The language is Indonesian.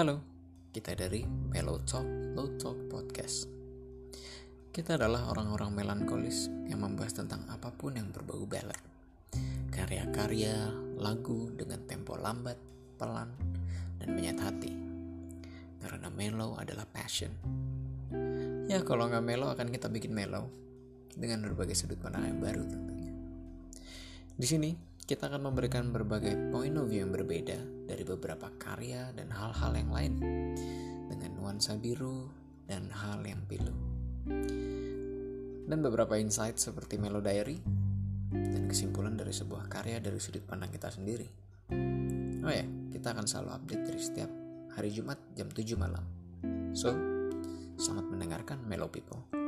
Halo, kita dari Mellow Talk, Low Talk Podcast. Kita adalah orang-orang melankolis yang membahas tentang apa pun yang berbau ballad. Karya-karya, lagu dengan tempo lambat, pelan, dan menyat hati. Karena mellow adalah passion. Ya kalau nggak mellow akan kita bikin mellow dengan berbagai sudut pandang yang baru tentunya. Di sini kita akan memberikan berbagai point of view yang berbeda beberapa karya dan hal-hal yang lain dengan nuansa biru dan hal yang pilu. Dan beberapa insight seperti Melo Diary dan kesimpulan dari sebuah karya dari sudut pandang kita sendiri. Oh ya, kita akan selalu update dari setiap hari Jumat jam 7 malam. So, selamat mendengarkan Melo People.